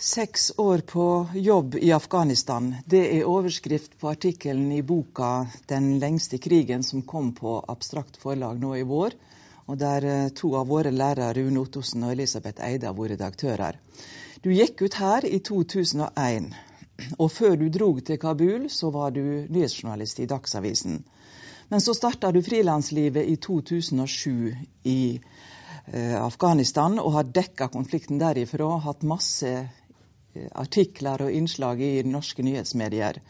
Seks år på jobb i Afghanistan. Det er overskrift på artikkelen i boka 'Den lengste krigen', som kom på Abstrakt forlag nå i vår, og der eh, to av våre lærere, Rune Ottosen og Elisabeth Eide, har vært redaktører. Du gikk ut her i 2001, og før du drog til Kabul, så var du nyhetsjournalist i Dagsavisen. Men så starta du frilanslivet i 2007 i eh, Afghanistan og har dekka konflikten derifra. Hatt masse artikler og innslag i norske nyhetsmedier.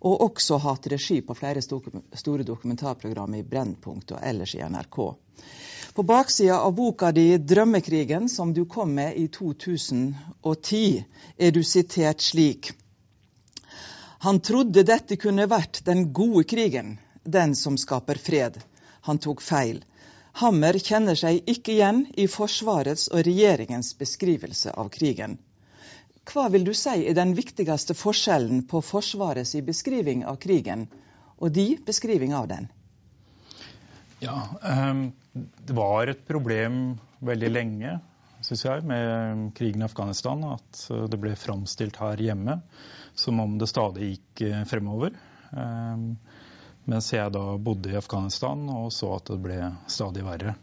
Og også hatt regi på flere store dokumentarprogram i Brennpunkt og ellers i NRK. På baksida av boka di 'Drømmekrigen', som du kom med i 2010, er du sitert slik. Han trodde dette kunne vært den gode krigen, den som skaper fred. Han tok feil. Hammer kjenner seg ikke igjen i Forsvarets og regjeringens beskrivelse av krigen. Hva vil du si er den viktigste forskjellen på Forsvarets beskriving av krigen og de beskriving av den? Ja, um, Det var et problem veldig lenge, syns jeg, med krigen i Afghanistan. At eh, det ble framstilt her hjemme som om det stadig gikk eh, fremover. Um, mens jeg da bodde i Afghanistan og så at det ble stadig verre.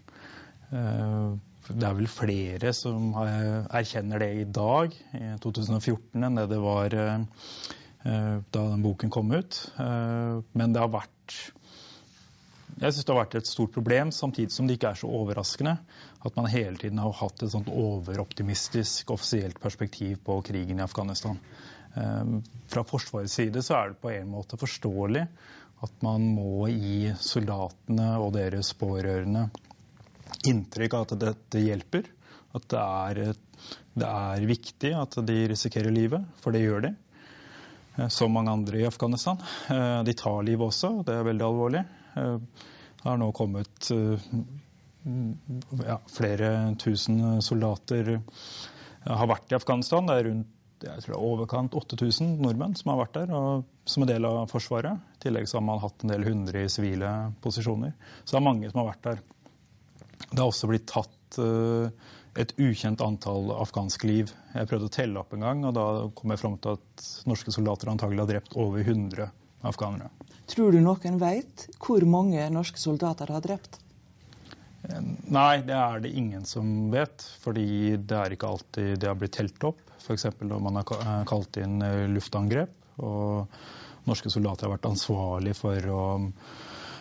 Det er vel flere som erkjenner det i dag, i 2014, enn det det var eh, eh, da den boken kom ut. Eh, men det har vært jeg synes det har vært et stort problem, samtidig som det ikke er så overraskende at man hele tiden har hatt et sånt overoptimistisk offisielt perspektiv på krigen i Afghanistan. Fra Forsvarets side så er det på en måte forståelig at man må gi soldatene og deres pårørende inntrykk av at dette hjelper. At det er, det er, viktig at de risikerer livet, for det gjør de. Eh, som mange andre i Afghanistan. Eh, de tar livet også, og det er veldig alvorlig. Eh, det har nå kommet ja, flere tusen soldater har vært i Afghanistan. Det er rundt jeg tror det er overkant 8000 nordmenn som har vært der og, som en del av Forsvaret. I tillegg så har man hatt en del hundre i sivile posisjoner. Så det er mange som har vært der. Det har også blitt tatt uh, et ukjent antall afghanske liv. Jeg prøvde å telle opp en gang, og da kom jeg fram til at norske soldater antagelig har drept over 100 afghanere. Tror du noen vet hvor mange norske soldater har drept? Eh, nei, det er det ingen som vet. Fordi det er ikke alltid det har blitt telt opp. F.eks. når man har eh, kalt inn luftangrep. Og norske soldater har vært ansvarlig for å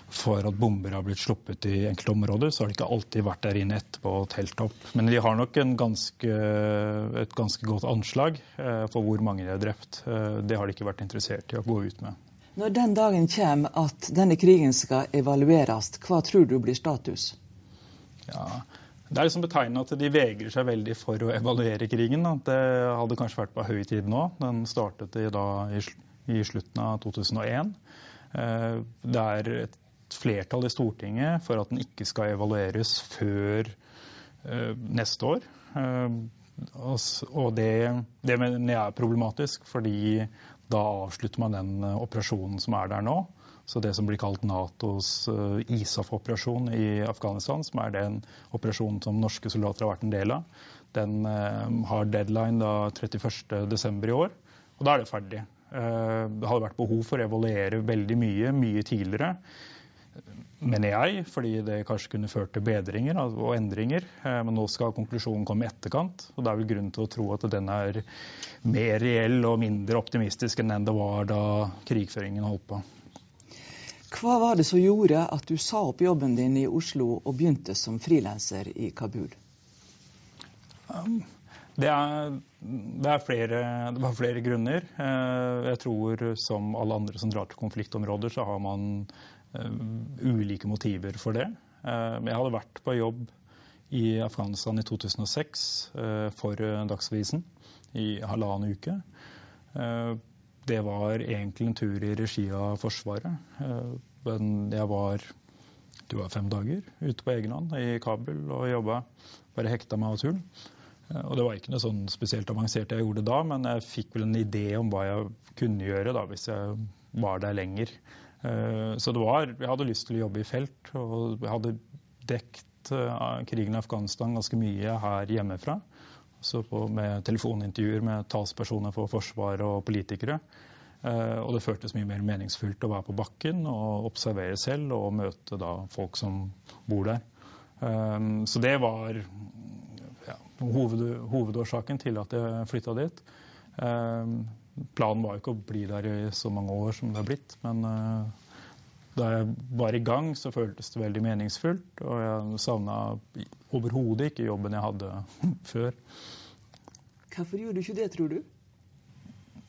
for at bomber har blitt sluppet i enkelte områder, så har de ikke alltid vært der inne etterpå og telt opp. Men de har nok ganske, et ganske godt anslag eh, for hvor mange de har drept. Eh, det har de ikke vært interessert i å gå ut med. Når den dagen kommer at denne krigen skal evalueres, hva tror du blir status? Ja, det er liksom betegnende at de vegrer seg veldig for å evaluere krigen. Det hadde kanskje vært på høy tid nå. Den startet i, da, i slutten av 2001. Eh, det er et flertall i Stortinget for at den ikke skal evalueres før uh, neste år. Uh, og det, det mener jeg er problematisk, fordi da avslutter man den uh, operasjonen som er der nå. Så det som blir kalt Natos ISAF-operasjon i Afghanistan, som er den operasjonen som norske soldater har vært en del av, den har deadline da 31.12. i år. Og da er det ferdig. Det hadde vært behov for å evaluere veldig mye, mye tidligere mener jeg, fordi det kanskje kunne ført til bedringer og endringer. Eh, men nå skal konklusjonen komme i etterkant, og det er vel grunn til å tro at den er mer reell og mindre optimistisk enn den det var da krigføringen holdt på. Hva var det som gjorde at du sa opp jobben din i Oslo og begynte som frilanser i Kabul? Um, det, er, det, er flere, det, var flere grunner. Eh, jeg tror som alle andre som drar til konfliktområder, så har man ulike motiver for det. Eh, jeg hadde vært på jobb i Afghanistan i 2006 eh, for Dagsavisen i halvannen uke. Det var egentlig en tur i regi av Forsvaret. Men jeg var, det var fem dager ute på egen hånd i Kabul og jobba. Bare hekta meg av tull. Og det var ikke noe sånn spesielt avansert jeg gjorde da, men jeg fikk vel en idé om hva jeg kunne gjøre da, hvis jeg var der lenger. Eh, så det var, jeg hadde lyst til å jobbe i felt, og jeg hadde dekt eh, krigen i Afghanistan ganske mye her hjemmefra. på, med telefonintervjuer med talspersoner for Forsvaret og politikere. Eh, og det føltes mye mer meningsfullt å være på bakken og observere selv og møte da folk som bor der. Så det var ja, hoved, hovedårsaken til at jeg flytta dit. Planen var jo ikke å bli der i så mange år som det har blitt, men uh, da jeg var i gang, så føltes det veldig meningsfullt. Og jeg savna overhodet ikke jobben jeg hadde før. Hvorfor gjorde du ikke det, tror du?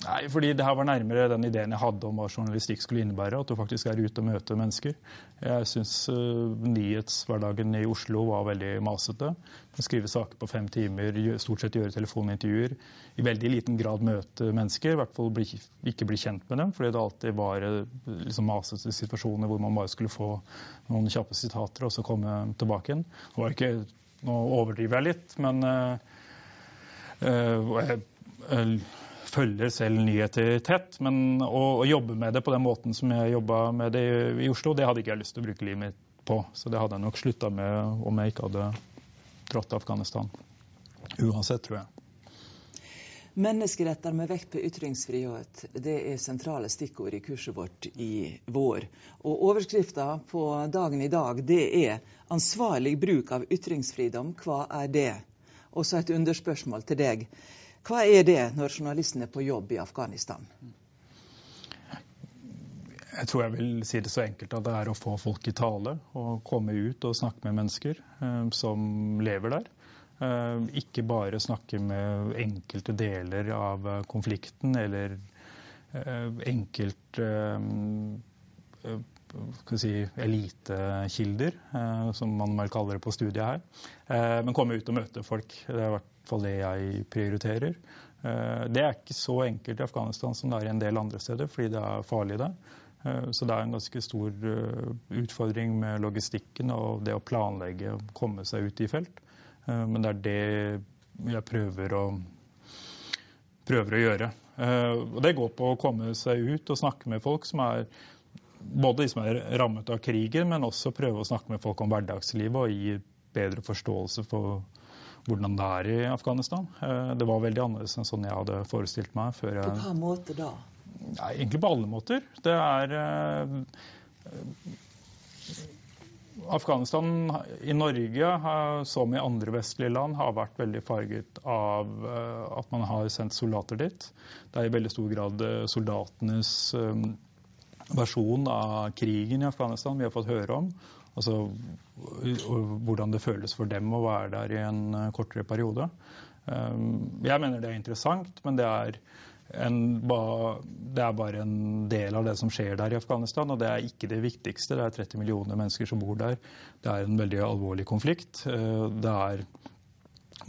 Nei, fordi det her var nærmere den ideen jeg hadde om hva journalistikk skulle innebære. At du faktisk er ute og møter mennesker. Jeg syns uh, nyhetshverdagen i Oslo var veldig masete. Skrive saker på fem timer, stort sett gjøre telefonintervjuer. I veldig liten grad møte mennesker, i hvert fall bli, ikke bli kjent med dem. Fordi det alltid var uh, liksom masete situasjoner hvor man bare skulle få noen kjappe sitater og så komme tilbake igjen. var ikke, nå overdriver jeg litt, men uh, jeg, følger selv nyheter tett. Men å, å, jobbe med det på den måten som jeg jobba med det i Oslo, det hadde ikke jeg lyst til å bruke livet mitt på. Så det hadde jeg nok slutta med om jeg ikke hadde dratt til Afghanistan. Uansett, tror jeg. Menneskeretter med vekt på ytringsfrihet det er sentrale stikkord i kurset vårt i vår. Og Overskrifta på dagen i dag det er 'Ansvarlig bruk av ytringsfridom, hva er det?' Og så et underspørsmål til deg. Hva er det når journalisten er på jobb i Afghanistan? Jeg tror jeg vil si det så enkelt at det er å få folk i tale og komme ut og snakke med mennesker eh, som lever der. Eh, ikke bare snakke med enkelte deler av konflikten eller eh, enkelt eh, si, elitekilder, eh, som man vel kaller det på studiet her. Eh, men komme ut og møte folk. Det er i hvert fall det jeg prioriterer. Eh, det er ikke så enkelt i Afghanistan som det er i en del andre steder, fordi det er farlig der. Så det er en ganske stor utfordring med logistikken og det å planlegge å komme seg ut i felt. Men det er det jeg prøver å, prøver å gjøre. Og det går på å komme seg ut og snakke med folk som er både de som er rammet av krigen, men også prøve å snakke med folk om hverdagslivet og gi bedre forståelse for hvordan det er i Afghanistan. Eh, det var veldig annerledes enn sånn jeg hadde forestilt meg. før jeg... På hvilken måte da? Nei, egentlig på alle måter. Det er eh, Afghanistan i Norge, som i andre vestlige land, har vært veldig farget av eh, at man har sendt soldater dit. Det er i veldig stor grad soldatenes versjon av krigen i Afghanistan vi har fått høre om. Altså hvordan det føles for dem å være der i en eh, kortere periode. Um, jeg mener det er interessant, men det er, en, det er bare en del av det som skjer der i Afghanistan. Og det er ikke det viktigste. Det er 30 millioner mennesker som bor der. Det er en veldig alvorlig konflikt. Uh, det er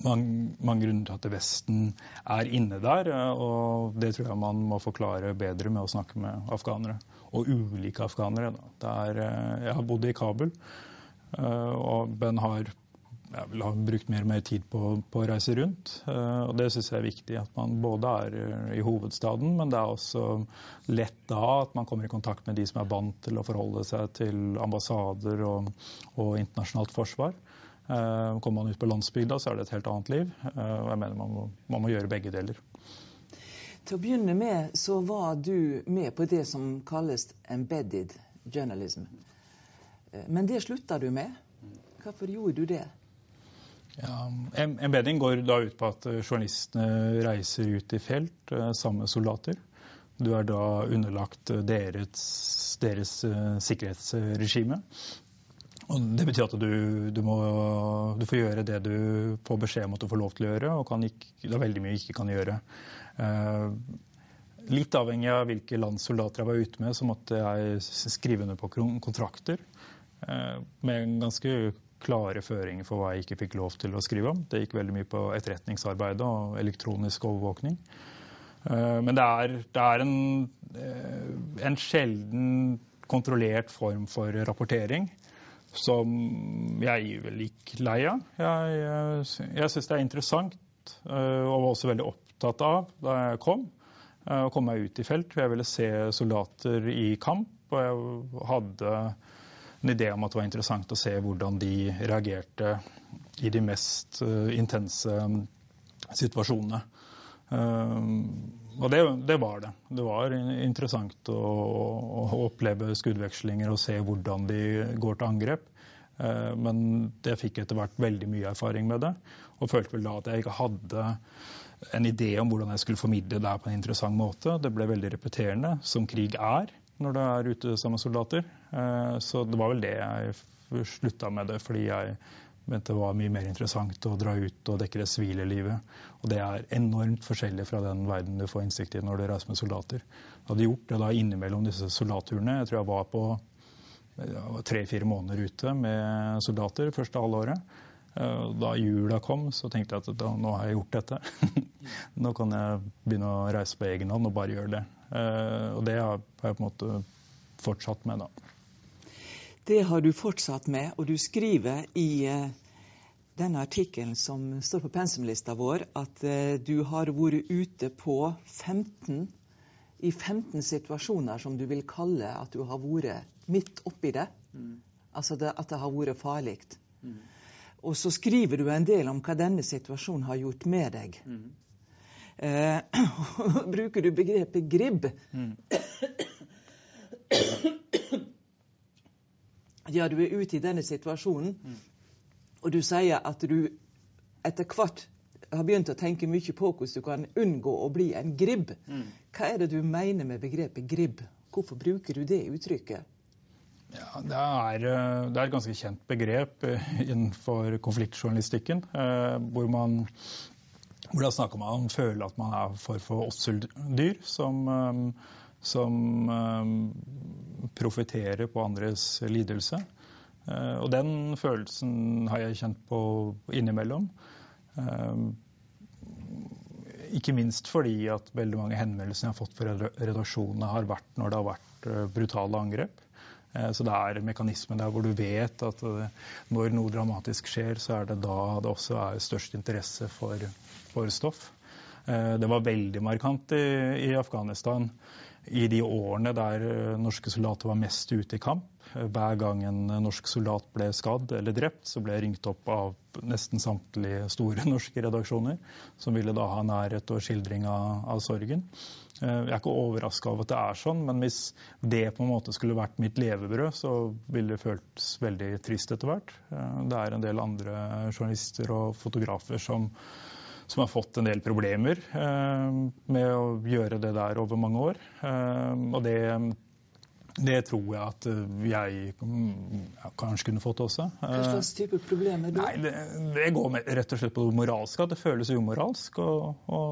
mange, mange, grunner til at Vesten er inne der, uh, og det tror jeg man må forklare bedre med å snakke med afghanere og ulike afghanere. Der, eh, jeg har bodd i Kabul, eh, og Ben har jeg vil ha brukt mer og mer tid på, på å reise rundt. Eh, og Det syns jeg er viktig. At man både er i hovedstaden, men det er også lett da at man kommer i kontakt med de som er vant til å forholde seg til ambassader og, og internasjonalt forsvar. Kommer man ut på landsbygda, så er det et helt annet liv. Og jeg mener man må, man må gjøre begge deler. Til å begynne med så var du med på det som kalles embedded journalism. Eh, men det slutta du med. Hvorfor gjorde du det? Ja, embedding går da ut på at journalistene reiser ut i felt eh, sammen med soldater. Du er da underlagt deres, deres sikkerhetsregime. Og det betyr at du, du, må, du, får gjøre det du får beskjed om at du får lov til å gjøre, og ikke, det er veldig mye du ikke kan gjøre. Eh, litt avhengig av hvilke landssoldater jeg var ute med, så måtte jeg skrive under på kontrakter med med ganske klare føringer for hva jeg ikke fikk lov til å skrive om. Det gikk veldig mye på etterretningsarbeid og elektronisk overvåkning. Eh, men det er, det er en, en, sjelden kontrollert form for rapportering som jeg vel gikk lei av. Jeg, jeg, syns det er interessant og var også veldig opp opptatt av da jeg kom. Eh, å komme meg ut i felt. Jeg ville se soldater i kamp. Og jeg hadde en idé om at det var interessant å se hvordan de reagerte i de mest eh, intense situasjonene. Og det, det, var det. Det var interessant å, å oppleve skuddvekslinger og se hvordan de går til angrep. Men jeg fikk etter hvert veldig mye erfaring med det, og følte vel da at jeg ikke hadde en idé om hvordan jeg skulle formidle det på en interessant måte. Det ble veldig repeterende, som krig er når du er ute sammen med soldater. Så det var vel det jeg slutta med det, fordi jeg mente det var mye mer interessant å dra ut og dekke det sivile livet. Og det er enormt forskjellig fra den verden du får innsikt i når du reiser med soldater. Jeg hadde gjort det da innimellom disse soldatturene. Jeg tror jeg var på tre-fire måneder ute med soldater første halvåret. Da jula kom, så tenkte jeg at da, nå har jeg gjort dette. nå kan jeg begynne å reise på egen hånd og bare gjøre det. Og det har jeg på en måte fortsatt med, da. Det har du fortsatt med, og du skriver i uh, denne artikkelen som står på pensumlista vår, at du har vært ute på 15 i 15 situasjoner som du vil kalle at du har vært midt oppi det. Mm. Altså det, at det har vært farlig. Mm. Og så skriver du en del om hva denne situasjonen har gjort med deg. Mm. Eh, bruker du begrepet gribb. Mm. ja, du er ute i denne situasjonen, mm. og du sier at du etter hvert har begynt å tenke mye på hvordan du kan unngå å bli en gribb. Mm. Hva er det du mener med begrepet gribb? Hvorfor bruker du det uttrykket? Ja, det, er, eh, det er, et ganske kjent begrep eh, innenfor konfliktjournalistikken. Eh, hvor man hvor da snakker man om å at man er for for osseldyr som som profitterer på andres lidelse. Og den følelsen har jeg kjent på innimellom. Ikke minst fordi at veldig mange henvendelser jeg har fått fra redaksjonene, har vært når det har vært brutale angrep. Så det er mekanismen der hvor du vet at når noe dramatisk skjer, så er det da det også er størst interesse for, for stoff. Det var veldig markant i, i Afghanistan i de årene der eh, norske soldater var mest ute i kamp. Hver gang en norsk soldat ble skadd eller drept, så ble jeg ringt opp av nesten samtlige store norske redaksjoner, som ville da ha nærhet og skildring av, av sorgen. Eh, jeg er ikke overraska over at det er sånn, men hvis det på en måte skulle vært mitt levebrød, så ville det føltes veldig trist etter hvert. Eh, det er en del andre journalister og fotografer som som har fått en del problemer eh, med å gjøre det der over mange år. Og det, det tror jeg at jeg kanskje kunne fått også. Hva slags type problemer da? Nei, det, det går med, rett og slett på det moralske. At det føles umoralsk å, å,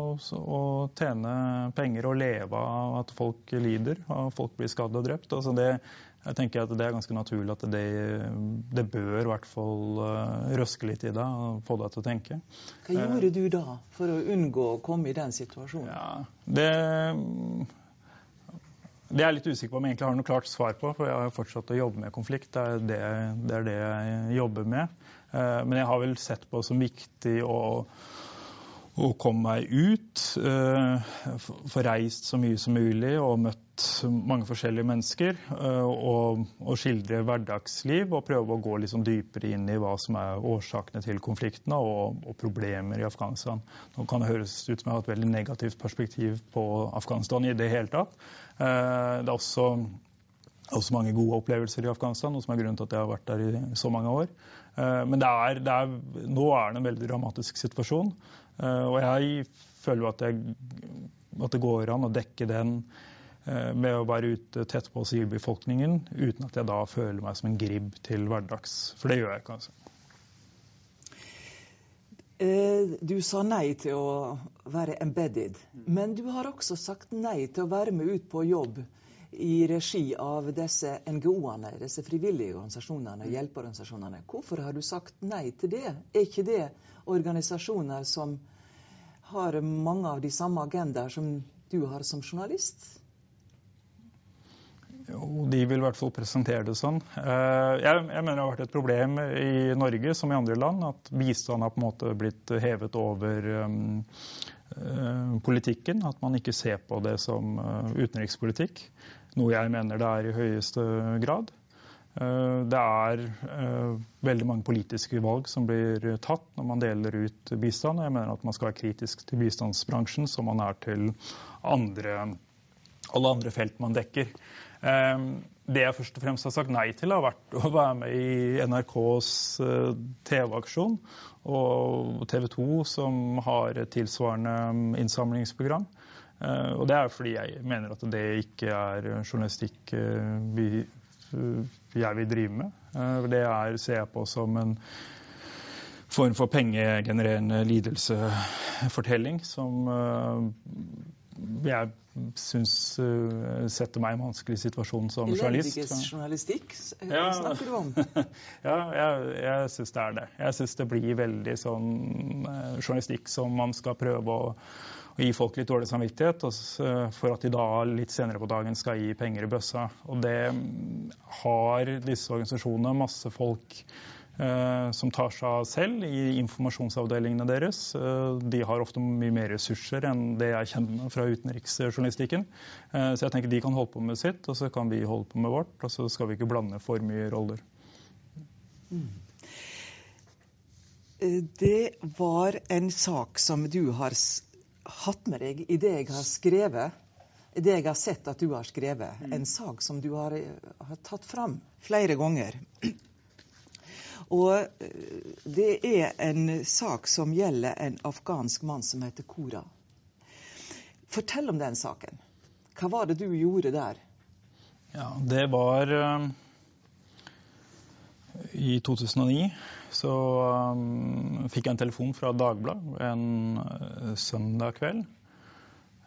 å, tjene penger og leve av at folk lider og folk blir skadd og drept. Altså det, jeg tenker at Det er ganske naturlig at det, det bør i hvert fall uh, røske litt i deg og få deg til å tenke. Hva gjorde du da for å unngå å komme i den situasjonen? Ja, det, det er jeg litt usikker på om jeg egentlig har noe klart svar på, for jeg har fortsatt å jobbe med konflikt. Det er det, det, er det jeg jobber med. Uh, men jeg har vel sett på som viktig å å komme meg ut. Eh, få reist så mye som mulig og møtt mange forskjellige mennesker. Eh, og, og skildre hverdagsliv og prøve å gå liksom dypere inn i hva som er årsakene til konfliktene og, og, problemer i Afghanistan. Nå kan det høres ut som jeg har et veldig negativt perspektiv på Afghanistan i det hele tatt. Eh, det er også også mange gode opplevelser i Afghanistan, noe som er grunnen til at jeg har vært der i så mange år. Men det er, det er, nå er det en veldig dramatisk situasjon. Eh, og jeg føler at, jeg, at det går an å dekke den eh, med å være ute tett på sivilbefolkningen, uten at jeg da føler meg som en gribb til hverdags. For det gjør jeg kanskje. altså. du sa nei til å være embedded, men du har også sagt nei til å være med ut på jobb i regi av disse NGO-ene, disse frivillige organisasjonene, hjelpeorganisasjonene. Hvorfor har du sagt nei til det? Er ikke det organisasjoner som har mange av de samme agendaer som du har som journalist? Jo, de vil i hvert fall presentere det sånn. Eh, jeg, mener det har vært et problem i Norge som i andre land at bistand har på en måte blitt hevet over um, uh, politikken. At man ikke ser på det som uh, utenrikspolitikk noe jeg mener det er i høyeste grad. Det er veldig mange politiske valg som blir tatt når man deler ut bistand. Jeg mener at man skal være kritisk til bistandsbransjen som man er til andre, alle andre felt man dekker. Det jeg først og fremst har sagt nei til, har vært å være med i NRKs TV-aksjon og TV 2, som har et tilsvarende innsamlingsprogram. Og det er fordi jeg mener at det ikke er journalistikk vi, jeg vil drive med. Det er, ser jeg på som en form for pengegenererende lidelsefortelling som jeg syns setter meg i en vanskelig situasjon som journalist. Elendighetsjournalistikk ja. snakker du om? ja, jeg, jeg syns det er det. Jeg syns det blir veldig sånn journalistikk som man skal prøve å og gi folk litt dårlig samvittighet, for at de da litt senere på dagen skal gi penger i bøssa. Og det har disse organisasjonene masse folk eh, som tar seg av selv i informasjonsavdelingene deres. Eh, de har ofte mye mer ressurser enn det jeg kjenner fra utenriksjournalistikken. Eh, så jeg tenker de kan holde på med sitt, og så kan vi holde på med vårt. Og så skal vi ikke blande for mye roller. Mm. Det var en sak som du har hatt med deg i det jeg har skrevet, i det jeg har sett at du har skrevet. Mm. En sak som du har, har, tatt fram flere ganger. Og eh, det er en sak som gjelder en afghansk mann som heter Kora. Fortell om den saken. Hva var det du gjorde der? Ja, det var uh, i 2009 så um, fikk jeg en telefon fra Dagbladet en søndag kveld.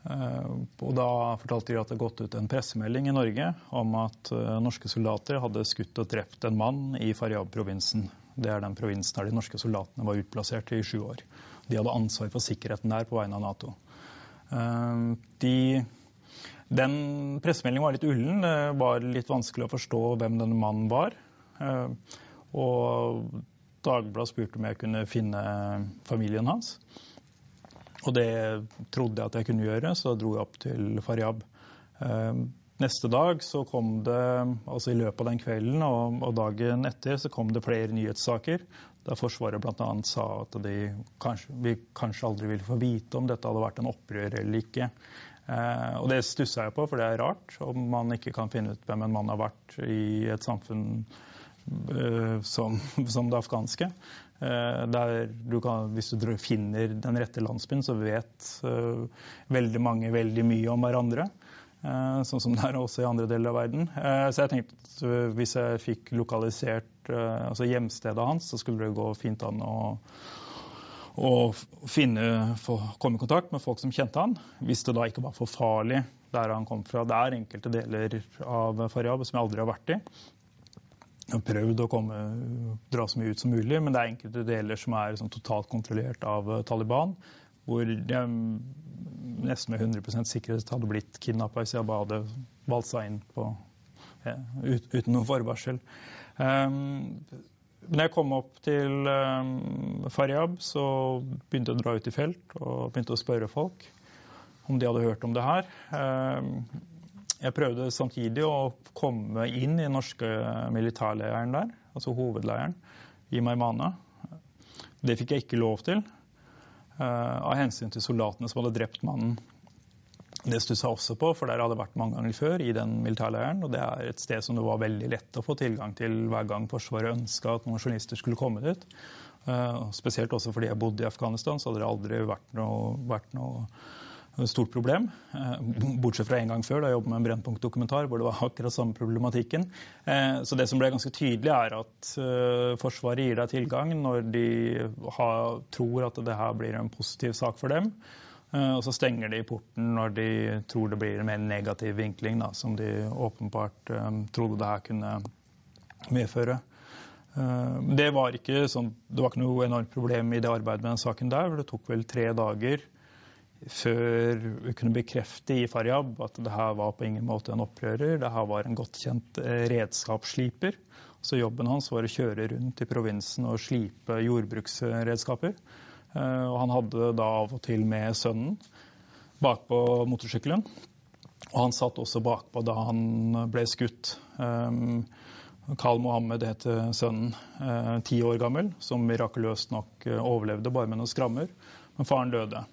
Uh, og da fortalte de at det hadde gått ut en pressemelding i Norge om at uh, norske soldater hadde skutt og drept en mann i Faryab-provinsen. Det er den provinsen der de norske soldatene var utplassert i sju år. De hadde ansvar for sikkerheten der på vegne av Nato. Uh, de den pressemeldingen var litt ullen. Det var litt vanskelig å forstå hvem denne mannen var. Og Dagbladet spurte om jeg kunne finne familien hans. Og det trodde jeg at jeg kunne gjøre, så dro jeg opp til Faryab. Eh, neste dag så kom det, altså i løpet av den kvelden og, og dagen etter, så kom det flere nyhetssaker der Forsvaret bl.a. sa at de kanskje, vi kanskje aldri ville få vite om dette hadde vært en opprør eller ikke. Eh, og det stussa jeg på, for det er rart om man ikke kan finne ut hvem en mann har vært i et samfunn Eh, som, som, det afghanske. Eh, du kan, hvis du finner den rette landsbyen, så vet uh, veldig mange veldig mye om hverandre. Uh, sånn som det er også i andre deler av verden. Så jeg tenkte at hvis jeg fikk lokalisert altså hjemstedet hans, så skulle det gå fint an å, og finne, få, komme i kontakt med folk som kjente han. Hvis det da ikke var for farlig der han kom fra. Det er enkelte deler av Faryab som jeg aldri har vært i. Har prøvd å komme, dra så mye ut som mulig, men det er enkelte deler som er sånn, totalt kontrollert av uh, Taliban. Hvor jeg nesten med 100 sikkerhet hadde blitt kidnappa hvis jeg bare hadde valsa inn på, ja, ut, uten noen forvarsel. Um, når jeg kom opp til um, Faryab, så begynte jeg å dra ut i felt og begynte å spørre folk om de hadde hørt om det her. Um, jeg prøvde samtidig å komme inn i den norske militærleiren der, altså hovedleiren i Maimane. Det fikk jeg ikke lov til uh, av hensyn til soldatene som hadde drept mannen. Det stussa jeg også på, for der hadde jeg vært mange ganger før i den militærleiren. Og det er et sted som det var veldig lett å få tilgang til hver gang Forsvaret ønska at noen journalister skulle komme dit. Uh, spesielt også fordi jeg bodde i Afghanistan, så hadde det aldri vært noe, vært noe stort problem. Eh, bortsett fra en gang før, da jeg jobbet med en Brennpunkt-dokumentar hvor det var akkurat samme problematikken. Eh, så det som ble ganske tydelig, er at eh, Forsvaret gir deg tilgang når de har, tror at det her blir en positiv sak for dem. Og så stenger de porten når de tror det blir en mer negativ vinkling, da, som de åpenbart trodde det her kunne medføre. Det var, ikke sånn, det var ikke noe enormt problem i det arbeidet med den saken der. Det tok vel tre dager før vi kunne bekrefte i Faryab at det her var på ingen måte en opprører. Det her var en godt kjent eh, redskapssliper. Så jobben hans var å kjøre rundt i provinsen og slipe jordbruksredskaper. Eh, og han hadde da av og til med sønnen bakpå motorsykkelen. Og han satt også bakpå da han ble skutt. Um, Karl Mohammed heter sønnen, ti år gammel, som mirakuløst nok overlevde bare med noen skrammer. Men faren døde.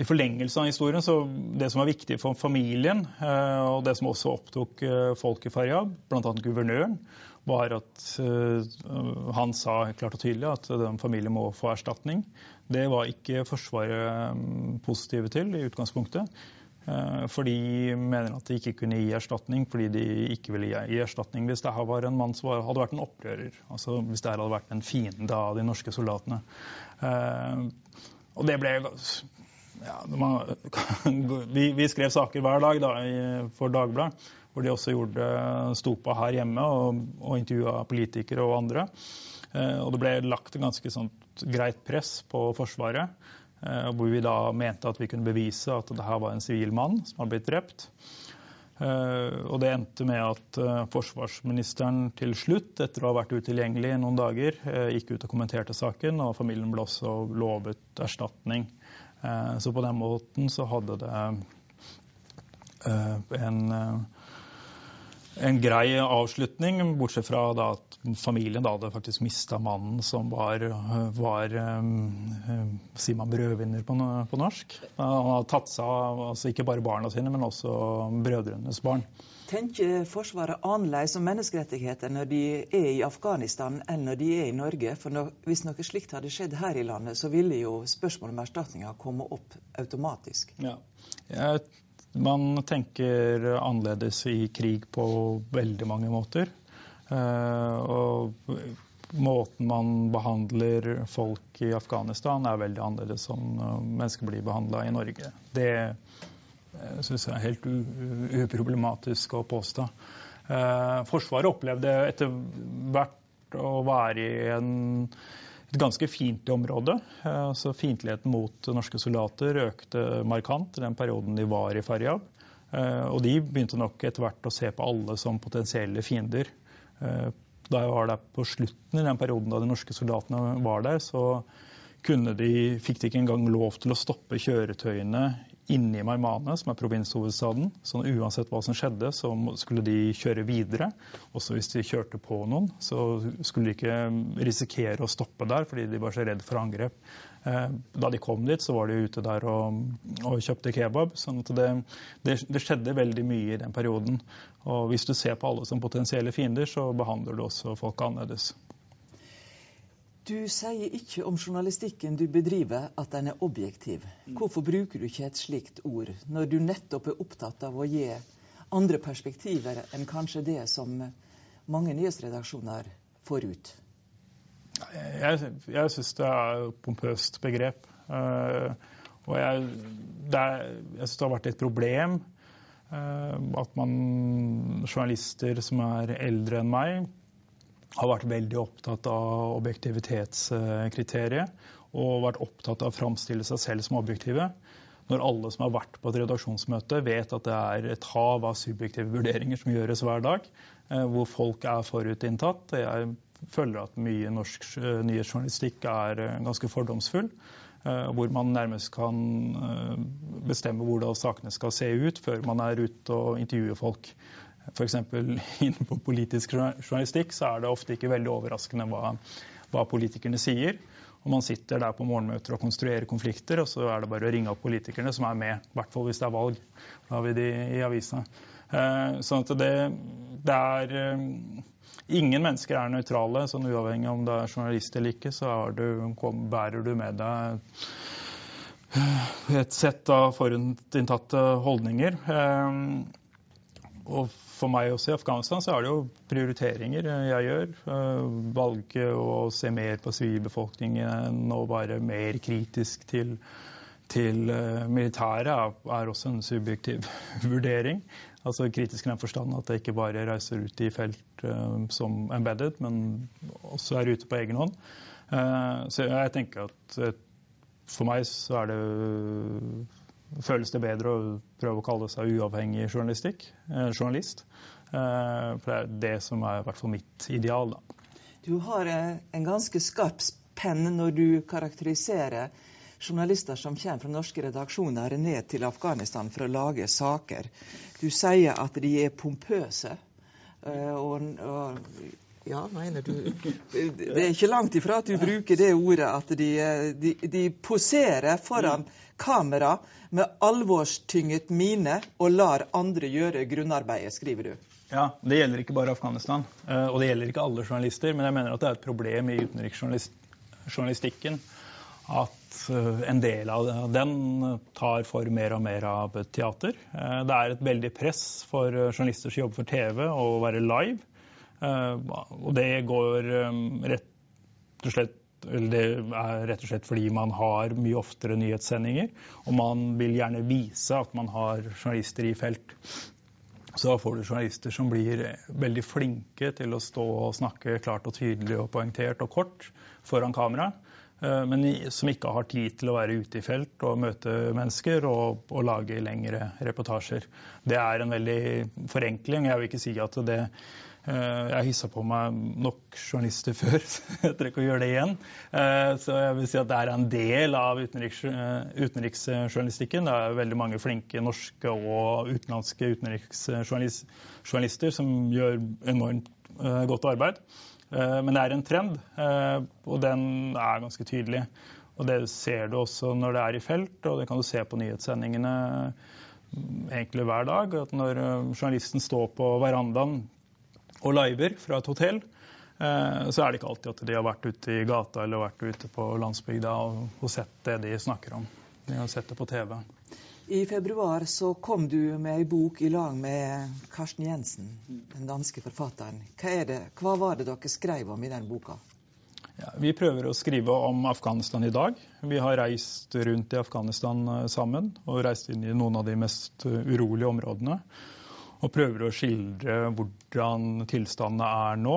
I forlengelse av historien, så Det som var viktig for familien, og det som også opptok folk i Faryab, bl.a. guvernøren, var at han sa klart og tydelig at den familien må få erstatning. Det var ikke Forsvaret positive til i utgangspunktet. Eh, for de mener at de ikke kunne gi erstatning fordi de ikke ville gi erstatning hvis det var en mann som hadde vært en opprører. Altså hvis det hadde vært en fiende av de norske soldatene. Og det ble ja, man, vi, vi, skrev saker hver dag da, for Dagbladet, hvor de også gjorde stopa her hjemme og, og intervjua politikere og andre. Eh, og det ble lagt et ganske sånt greit press på Forsvaret. Eh, hvor vi da mente at vi kunne bevise at det her var en sivil mann som hadde blitt drept. Eh, og det endte med at eh, forsvarsministeren til slutt, etter å ha vært utilgjengelig i noen dager, gikk ut og kommenterte saken, og familien ble også lovet erstatning. Så på den måten så hadde det en en grei avslutning, bortsett fra at familien da hadde faktisk mista mannen som var, var um, sier man brødvinner på, på, norsk. Han hadde tatt seg av altså ikke bare barna sine, men også brødrenes barn. Tenker Forsvaret annerledes om menneskerettigheter når de er i Afghanistan enn når de er i Norge? For når, Hvis noe slikt hadde skjedd her i landet, så ville jo spørsmålet om erstatninger komme opp automatisk. Ja. Jeg man tenker annerledes i krig på veldig mange måter. Eh, og måten man behandler folk i Afghanistan er veldig annerledes som mennesker blir behandla i Norge. Det eh, syns jeg er helt uproblematisk å påstå. Eh, Forsvaret opplevde etter hvert å være i en et ganske fiendtlig område. Altså så Fiendtligheten mot norske soldater økte markant i den perioden de var i Faryab. Eh, og de begynte nok etter hvert å se på alle som potensielle fiender. Eh, da jeg var der på slutten i den perioden da de norske soldatene var der, så de, fikk de ikke engang lov til å stoppe kjøretøyene inne i Marmane, som er provinshovedstaden. Så uansett hva som skjedde, så skulle de kjøre videre. Også hvis de kjørte på noen, så skulle de ikke risikere å stoppe der fordi de var så redd for angrep. Eh, da de kom dit, så var de ute der og, og kjøpte kebab. sånn at det, det, det, skjedde veldig mye i den perioden. Og hvis du ser på alle som potensielle fiender, så behandler du også folk annerledes. Du sier ikke om journalistikken du bedriver at den er objektiv. Mm. Hvorfor bruker du ikke et slikt ord, når du nettopp er opptatt av å gi andre perspektiver enn kanskje det som mange nyhetsredaksjoner får ut? Jeg, jeg syns det er et pompøst begrep. Uh, og jeg, er, jeg syns det har vært et problem uh, at man, journalister som er eldre enn meg, har vært veldig opptatt av objektivitetskriteriet og vært opptatt av å framstille seg selv som objektive. Når alle som har vært på et redaksjonsmøte, vet at det er et hav av subjektive vurderinger som gjøres hver dag, eh, hvor folk er forutinntatt. Jeg føler at mye norsk eh, nyhetsjournalistikk er eh, ganske fordomsfull. Hvor man nærmest kan bestemme hvordan sakene skal se ut før man er ute og intervjuer folk. F.eks. innenfor politisk journalistikk så er det ofte ikke veldig overraskende hva, hva, politikerne sier. Og Man sitter der på morgenmøter og konstruerer konflikter, og så er det bare å ringe opp politikerne som er med. I hvert fall hvis det er valg. Da har vi de i avisa. Eh, sånn at det, det er eh, Ingen mennesker er nøytrale. sånn Uavhengig om du er journalist eller ikke, så du, bærer du med deg et sett av forutinntatte holdninger. Eh, og for meg også i Afghanistan så er det jo prioriteringer jeg gjør. Eh, valget å se mer på sivilbefolkningen og være mer kritisk til, til eh, militæret er også en subjektiv vurdering. Altså kritisk i den forstand at jeg ikke bare reiser ut i felt som embedded, men også er ute på egen hånd. Så jeg tenker at for meg så er det føles det bedre å prøve å kalle seg uavhengig journalistikk, eh, journalist. Eh, for det er det som er i hvert fall mitt ideal. Da. Du har eh, en ganske skarp penn når du karakteriserer journalister som kommer fra norske redaksjoner ned til Afghanistan for å lage saker. Du sier at de er pompøse. Og, og, ja, mener du Det er ikke langt ifra at du bruker det ordet at de, de, de poserer foran kamera med alvorstynget mine og lar andre gjøre grunnarbeidet, skriver du. Ja, Det gjelder ikke bare Afghanistan, og det gjelder ikke alle journalister. Men jeg mener at det er et problem i utenriksjournalistikken at en del av den tar for mer og mer av teater. Det er et veldig press for journalister som jobber for TV å være live. Og det går rett og slett det er rett og slett fordi man har mye oftere nyhetssendinger, og man vil gjerne vise at man har journalister i felt. Så da får du journalister som blir veldig flinke til å stå og snakke klart og tydelig og poengtert og kort foran kamera, men som ikke har tid til å være ute i felt og møte mennesker og, og lage lengre reportasjer. Det er en veldig forenkling. Jeg vil ikke si at det jeg har hissa på meg nok journalister før, så jeg trenger ikke å gjøre det igjen. Så jeg vil si at det er en del av utenriks, utenriksjournalistikken. Det er veldig mange flinke norske og utenlandske utenriksjournalister som gjør enormt godt arbeid. Men det er en trend, og den er ganske tydelig. Og det ser du også når det er i felt, og det kan du se på nyhetssendingene egentlig hver dag. At når journalisten står på verandaen og liver fra et hotell, så er det ikke alltid at de har vært ute i gata eller vært ute på landsbygda og sett det de snakker om. De har sett det på TV. I februar så kom du med ei bok i lag med Karsten Jensen, den danske forfatteren. Hva, det, hva var det dere skrev om i den boka? Ja, vi prøver å skrive om Afghanistan i dag. Vi har reist rundt i Afghanistan sammen og reist inn i noen av de mest urolige områdene og prøver å skildre hvordan tilstandene er nå,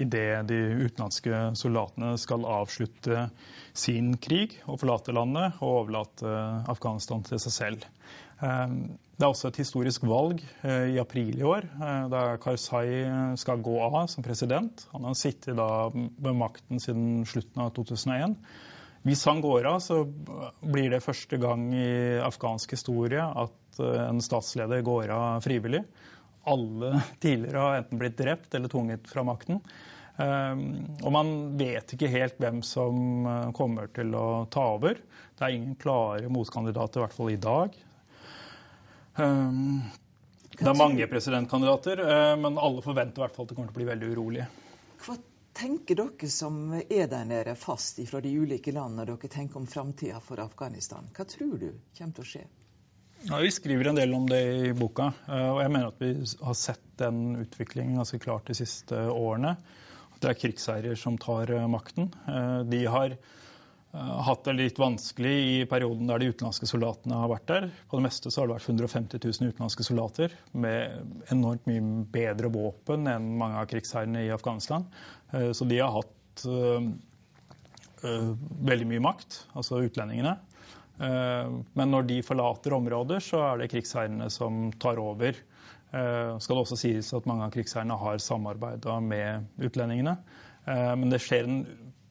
idet de utenlandske soldatene skal avslutte sin krig og forlate landet og overlate Afghanistan til seg selv. Det er også et historisk valg i april i år, da Karzai skal gå av som president. Han har sittet ved makten siden slutten av 2001. Hvis han går av, så blir det første gang i afghansk historie at en statsleder går av frivillig. Alle tidligere har enten blitt drept eller tvunget fra makten. Og man vet ikke helt hvem som kommer til å ta over. Det er ingen klare motkandidater, i hvert fall i dag. Det er mange presidentkandidater, men alle forventer i hvert fall at det kommer til å bli veldig urolig. Hva tenker dere som er der nede fast fra de ulike landene, når dere tenker om framtida for Afghanistan? Hva tror du kommer til å skje? Ja, vi skriver en del om det i boka. og Jeg mener at vi har sett den utviklingen ganske klart de siste årene. Det er krigsherrer som tar makten. De har hatt det litt vanskelig i perioden der de utenlandske soldatene har vært der. På det meste så har det vært 150 000 utenlandske soldater med enormt mye bedre våpen enn mange av krigsherrene i Afghanistan. Så de har hatt veldig mye makt, altså utlendingene. Men når de forlater områder, så er det krigsherrene som tar over. Det skal også sies at mange av krigsherrene har samarbeida med utlendingene. Men det skjer en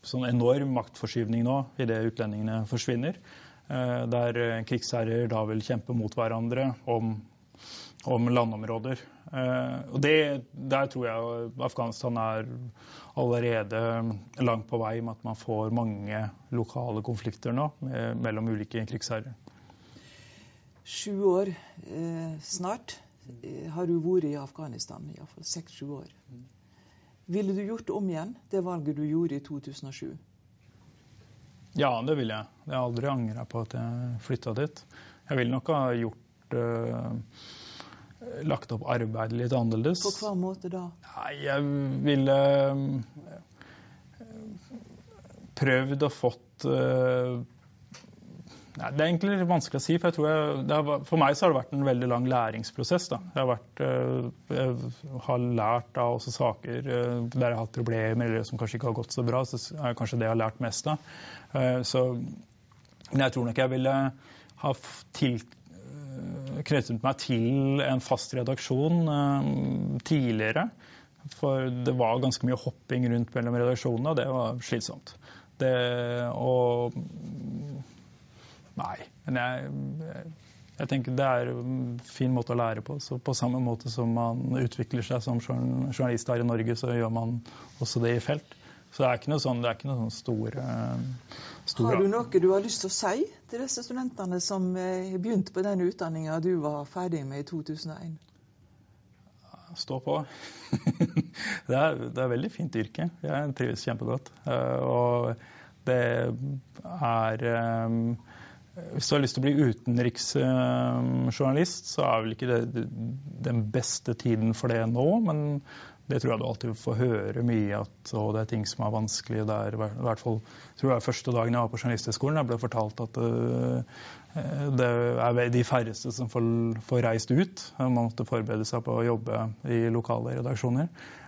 sånn enorm maktforskyvning nå idet utlendingene forsvinner. Der krigsherrer da vil kjempe mot hverandre om, om landområder. Og det, Der tror jeg Afghanistan er allerede langt på vei med at man får mange lokale konflikter nå mellom ulike krigsherrer. Sju år eh, snart har du vært i Afghanistan, iallfall seks-sju år. Ville du gjort om igjen, det valget du gjorde i 2007? Ja, det vil jeg. Jeg har aldri angra på at jeg flytta dit. Jeg ville nok ha gjort uh, Lagt opp arbeidet litt annerledes. På hva måte da? Nei, jeg ville uh, prøvd og fått uh, Nei, det er egentlig litt vanskelig å si. For, jeg jeg, har, for meg har det vært en veldig lang læringsprosess. Da. Jeg, har vært, eh, jeg har lært av også saker eh, der jeg har hatt problemer eller som kanskje ikke har gått så bra. Så er kanskje det jeg har lært mest av. Eh, så, men jeg tror nok jeg ville ha til, knyttet meg til en fast redaksjon tidligere. For det var ganske mye hopping rundt mellom redaksjonene, og det var slitsomt. Det, og Nei. Men jeg, jeg tenker det er en fin måte å lære på. Så på samme måte som man utvikler seg som journalist her i Norge, så gjør man også det i felt. Så det er ikke noe sånn, det er ikke noe sånn stor, stor Har du noe du har lyst til å si til disse studentene som eh, begynte på den utdanninga du var ferdig med i 2001? Stå på. det, er, det er veldig fint yrke. Jeg trives kjempegodt. Eh, og det er hvis du har lyst til å bli utenriksjournalist, så er vel ikke det den beste tiden for det nå. Men det tror jeg du alltid får høre mye at å, det er ting som er vanskelig der. I hvert fall tror jeg første dagen jeg var på Journalisthøgskolen, jeg ble fortalt at uh, det er de færreste som får, får, reist ut. Man måtte forberede seg på å jobbe i lokale redaksjoner.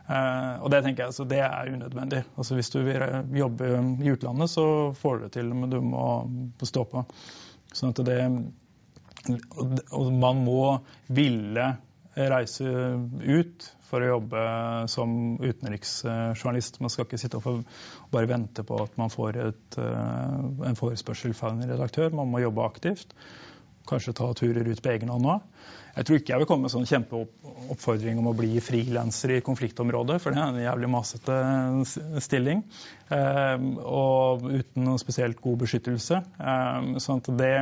Uh, og det tenker jeg, altså, det er unødvendig. Altså, hvis du vil jobbe i utlandet, så får du det til, men du må stå på. Sånn at det, og man må ville reise ut for å jobbe som utenriksjournalist. Man skal ikke sitte og bare vente på at man får et, eh, en forespørsel fra en redaktør. Man må jobbe aktivt. Kanskje ta turer ut på egen hånd òg. Jeg tror ikke jeg vil komme med sånn kjempeoppfordring om å bli frilanser i konfliktområdet, for det er en jævlig masete stilling. Eh, og uten noen spesielt god beskyttelse. Eh, sånn at det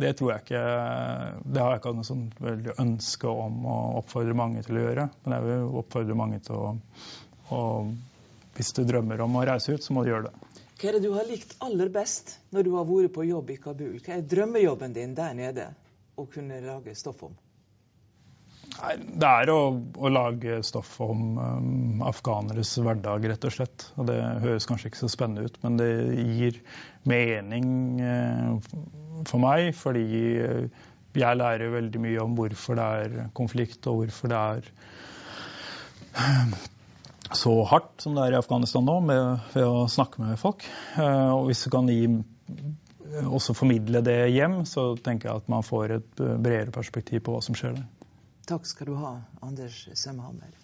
det tror jeg ikke Det har jeg ikke noe sånn veldig ønske om å oppfordre mange til å gjøre. Men jeg vil oppfordre mange til å, å Hvis du drømmer om å reise ut, så må du gjøre det. Hva er det du har likt aller best når du har vært på jobb i Kabul? Hva er drømmejobben din der nede å kunne lage stoff om? Det er å, å, lage stoff om um, afghaneres hverdag, rett og slett. Og det høres kanskje ikke så spennende ut, men det gir mening uh, for meg, fordi uh, jeg lærer veldig mye om hvorfor det er konflikt, og hvorfor det er uh, så hardt som det er i Afghanistan nå, med, ved å snakke med folk. Uh, og hvis du kan gi også formidle det hjem, så tenker jeg at man får et bredere perspektiv på hva som skjer der. Takk skal du ha, Anders Semhammer.